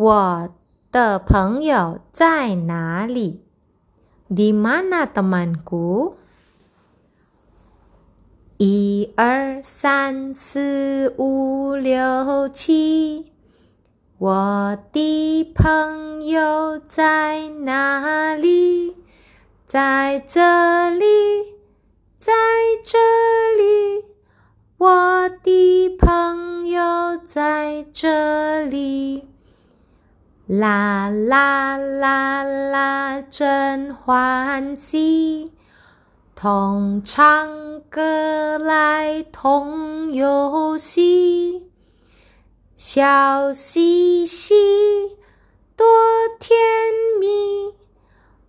我的朋友在哪里？Di mana temanku？一二三四五六七，我的朋友在哪里？在这里，在这里，我的朋友在这里。啦啦啦啦，真欢喜，同唱歌来同游戏，笑嘻嘻，多甜蜜。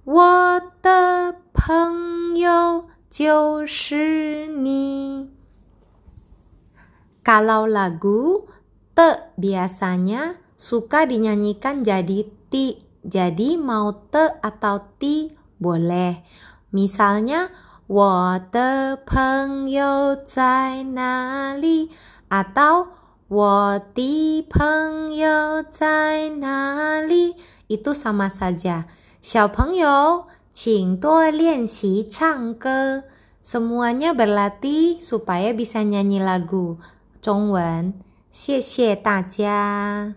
我的朋友就是你。Kalau lagu te biasanya suka dinyanyikan jadi ti. Jadi mau te atau ti boleh. Misalnya, 我的朋友在哪里 atau 我的朋友在哪里 itu sama saja. 小朋友，请多练习唱歌。Semuanya berlatih supaya bisa nyanyi lagu 中文。谢谢大家。